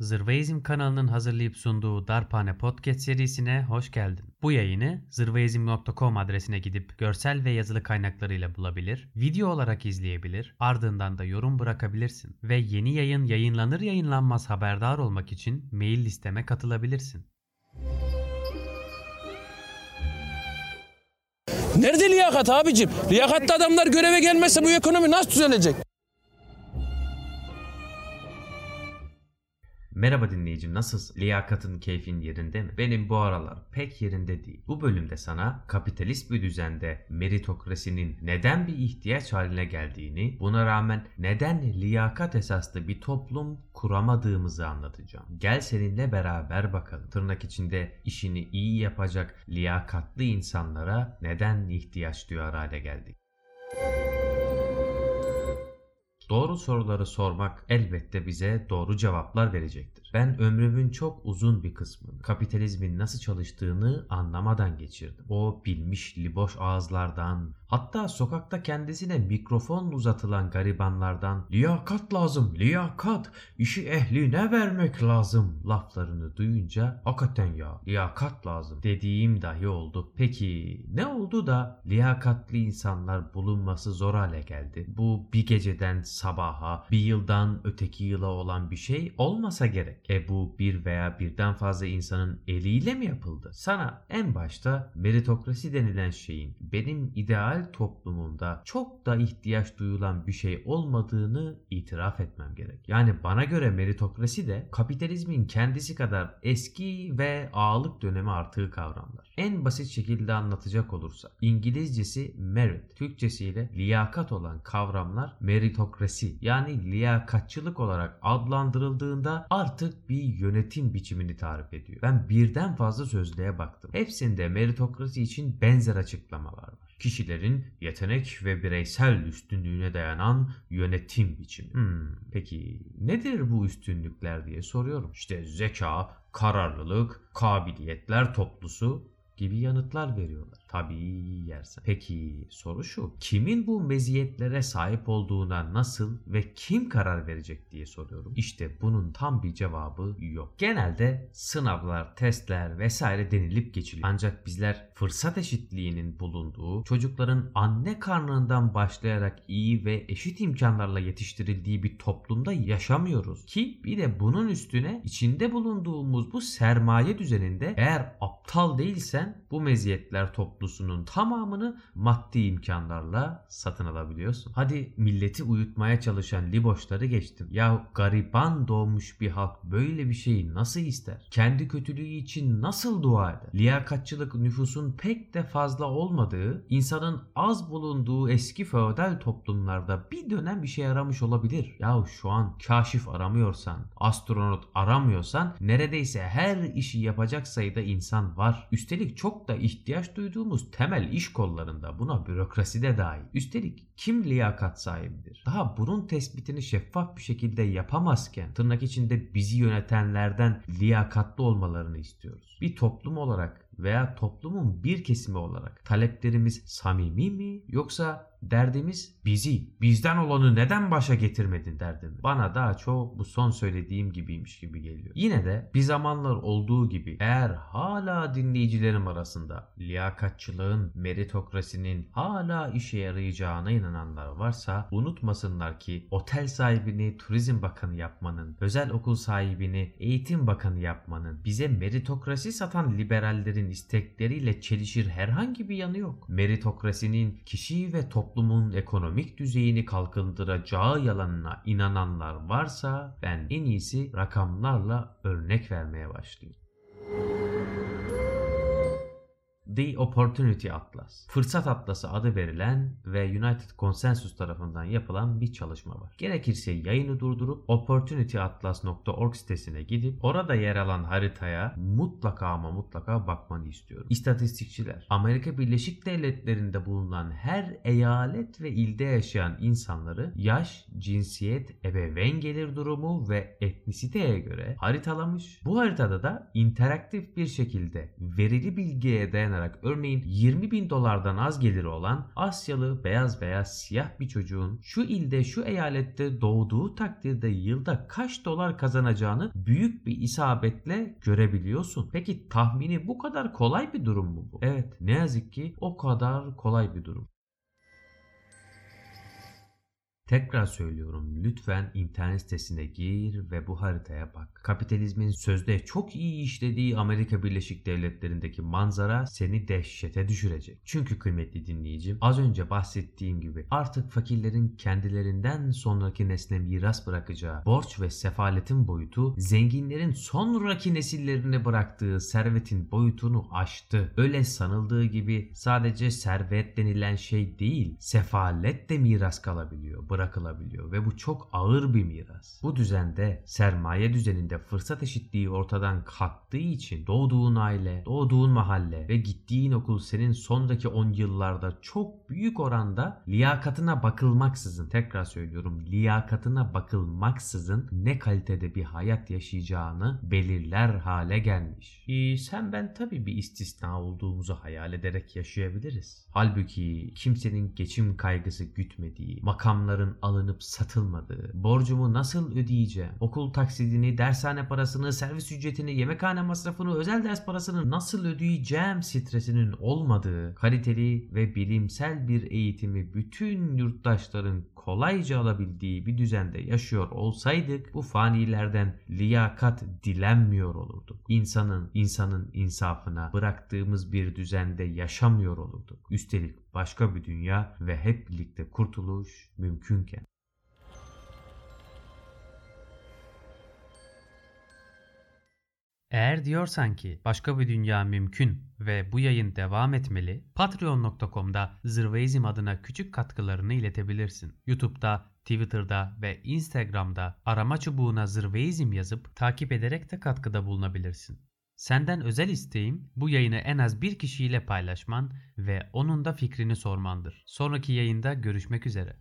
Zırvaizm kanalının hazırlayıp sunduğu Darphane Podcast serisine hoş geldin. Bu yayını zırvaizm.com adresine gidip görsel ve yazılı kaynaklarıyla bulabilir, video olarak izleyebilir, ardından da yorum bırakabilirsin. Ve yeni yayın yayınlanır yayınlanmaz haberdar olmak için mail listeme katılabilirsin. Nerede liyakat abicim? Liyakatlı adamlar göreve gelmezse bu ekonomi nasıl düzelecek? Merhaba dinleyicim nasılsın? Liyakatın keyfin yerinde mi? Benim bu aralar pek yerinde değil. Bu bölümde sana kapitalist bir düzende meritokrasinin neden bir ihtiyaç haline geldiğini, buna rağmen neden liyakat esaslı bir toplum kuramadığımızı anlatacağım. Gel seninle beraber bakalım. Tırnak içinde işini iyi yapacak liyakatlı insanlara neden ihtiyaç duyar hale geldik. Doğru soruları sormak elbette bize doğru cevaplar verecektir. Ben ömrümün çok uzun bir kısmını kapitalizmin nasıl çalıştığını anlamadan geçirdim. O bilmiş liboş ağızlardan, hatta sokakta kendisine mikrofon uzatılan garibanlardan liyakat lazım, liyakat, işi ehline vermek lazım laflarını duyunca hakikaten ya liyakat lazım dediğim dahi oldu. Peki ne oldu da liyakatli insanlar bulunması zor hale geldi? Bu bir geceden sabaha, bir yıldan öteki yıla olan bir şey olmasa gerek. E bu bir veya birden fazla insanın eliyle mi yapıldı? Sana en başta meritokrasi denilen şeyin benim ideal toplumumda çok da ihtiyaç duyulan bir şey olmadığını itiraf etmem gerek. Yani bana göre meritokrasi de kapitalizmin kendisi kadar eski ve ağalık dönemi artığı kavramlar. En basit şekilde anlatacak olursak İngilizcesi merit, Türkçesiyle liyakat olan kavramlar meritokrasi yani liyakatçılık olarak adlandırıldığında artık bir yönetim biçimini tarif ediyor. Ben birden fazla sözlüğe baktım. Hepsinde meritokrasi için benzer açıklamalar var. Kişilerin yetenek ve bireysel üstünlüğüne dayanan yönetim biçimi. Hmm, peki nedir bu üstünlükler diye soruyorum. İşte zeka, kararlılık, kabiliyetler toplusu gibi yanıtlar veriyorlar. Tabii yersen. Peki soru şu. Kimin bu meziyetlere sahip olduğuna nasıl ve kim karar verecek diye soruyorum. İşte bunun tam bir cevabı yok. Genelde sınavlar, testler vesaire denilip geçiliyor. Ancak bizler fırsat eşitliğinin bulunduğu, çocukların anne karnından başlayarak iyi ve eşit imkanlarla yetiştirildiği bir toplumda yaşamıyoruz. Ki bir de bunun üstüne içinde bulunduğumuz bu sermaye düzeninde eğer aptal değilsen bu meziyetler toplusunun tamamını maddi imkanlarla satın alabiliyorsun. Hadi milleti uyutmaya çalışan liboşları geçtim. Ya gariban doğmuş bir halk böyle bir şeyi nasıl ister? Kendi kötülüğü için nasıl dua eder? Liyakatçılık nüfusun pek de fazla olmadığı, insanın az bulunduğu eski feodal toplumlarda bir dönem işe yaramış olabilir. Ya şu an kaşif aramıyorsan, astronot aramıyorsan neredeyse her işi yapacak sayıda insan var. Üstelik çok da ihtiyaç duyduğumuz temel iş kollarında buna bürokrasi de dahil. Üstelik kim liyakat sahibidir? Daha bunun tespitini şeffaf bir şekilde yapamazken tırnak içinde bizi yönetenlerden liyakatlı olmalarını istiyoruz. Bir toplum olarak veya toplumun bir kesimi olarak taleplerimiz samimi mi yoksa derdimiz bizi, bizden olanı neden başa getirmedin derdimi. Bana daha çok bu son söylediğim gibiymiş gibi geliyor. Yine de bir zamanlar olduğu gibi eğer hala dinleyicilerim arasında liyakatçılığın, meritokrasinin hala işe yarayacağına inananlar varsa unutmasınlar ki otel sahibini turizm bakanı yapmanın, özel okul sahibini eğitim bakanı yapmanın, bize meritokrasi satan liberallerin istekleriyle çelişir herhangi bir yanı yok. Meritokrasinin kişi ve toplumun ekonomik düzeyini kalkındıracağı yalanına inananlar varsa ben en iyisi rakamlarla örnek vermeye başlayayım. The Opportunity Atlas. Fırsat Atlası adı verilen ve United Consensus tarafından yapılan bir çalışma var. Gerekirse yayını durdurup opportunityatlas.org sitesine gidip orada yer alan haritaya mutlaka ama mutlaka bakmanı istiyorum. İstatistikçiler Amerika Birleşik Devletleri'nde bulunan her eyalet ve ilde yaşayan insanları yaş, cinsiyet, ebeveyn gelir durumu ve etnisiteye göre haritalamış. Bu haritada da interaktif bir şekilde verili bilgiye dayanarak kullanarak örneğin 20 bin dolardan az geliri olan Asyalı beyaz veya siyah bir çocuğun şu ilde şu eyalette doğduğu takdirde yılda kaç dolar kazanacağını büyük bir isabetle görebiliyorsun. Peki tahmini bu kadar kolay bir durum mu bu? Evet ne yazık ki o kadar kolay bir durum. Tekrar söylüyorum lütfen internet sitesine gir ve bu haritaya bak. Kapitalizmin sözde çok iyi işlediği Amerika Birleşik Devletleri'ndeki manzara seni dehşete düşürecek. Çünkü kıymetli dinleyicim az önce bahsettiğim gibi artık fakirlerin kendilerinden sonraki nesle miras bırakacağı borç ve sefaletin boyutu zenginlerin sonraki nesillerine bıraktığı servetin boyutunu aştı. Öyle sanıldığı gibi sadece servet denilen şey değil sefalet de miras kalabiliyor bırakılabiliyor ve bu çok ağır bir miras. Bu düzende sermaye düzeninde fırsat eşitliği ortadan kalktığı için doğduğun aile, doğduğun mahalle ve gittiğin okul senin sondaki 10 yıllarda çok büyük oranda liyakatına bakılmaksızın tekrar söylüyorum liyakatına bakılmaksızın ne kalitede bir hayat yaşayacağını belirler hale gelmiş. Ee, sen ben tabii bir istisna olduğumuzu hayal ederek yaşayabiliriz. Halbuki kimsenin geçim kaygısı gütmediği, makamların alınıp satılmadığı, borcumu nasıl ödeyeceğim, okul taksidini, dershane parasını, servis ücretini, yemekhane masrafını, özel ders parasını nasıl ödeyeceğim stresinin olmadığı, kaliteli ve bilimsel bir eğitimi bütün yurttaşların kolayca alabildiği bir düzende yaşıyor olsaydık bu fanilerden liyakat dilenmiyor olurduk. İnsanın insanın insafına bıraktığımız bir düzende yaşamıyor olurduk. Üstelik başka bir dünya ve hep birlikte kurtuluş mümkünken. Eğer diyorsan ki başka bir dünya mümkün ve bu yayın devam etmeli, patreon.com'da Zırveizm adına küçük katkılarını iletebilirsin. YouTube'da, Twitter'da ve Instagram'da arama çubuğuna Zırveizm yazıp takip ederek de katkıda bulunabilirsin. Senden özel isteğim bu yayını en az bir kişiyle paylaşman ve onun da fikrini sormandır. Sonraki yayında görüşmek üzere.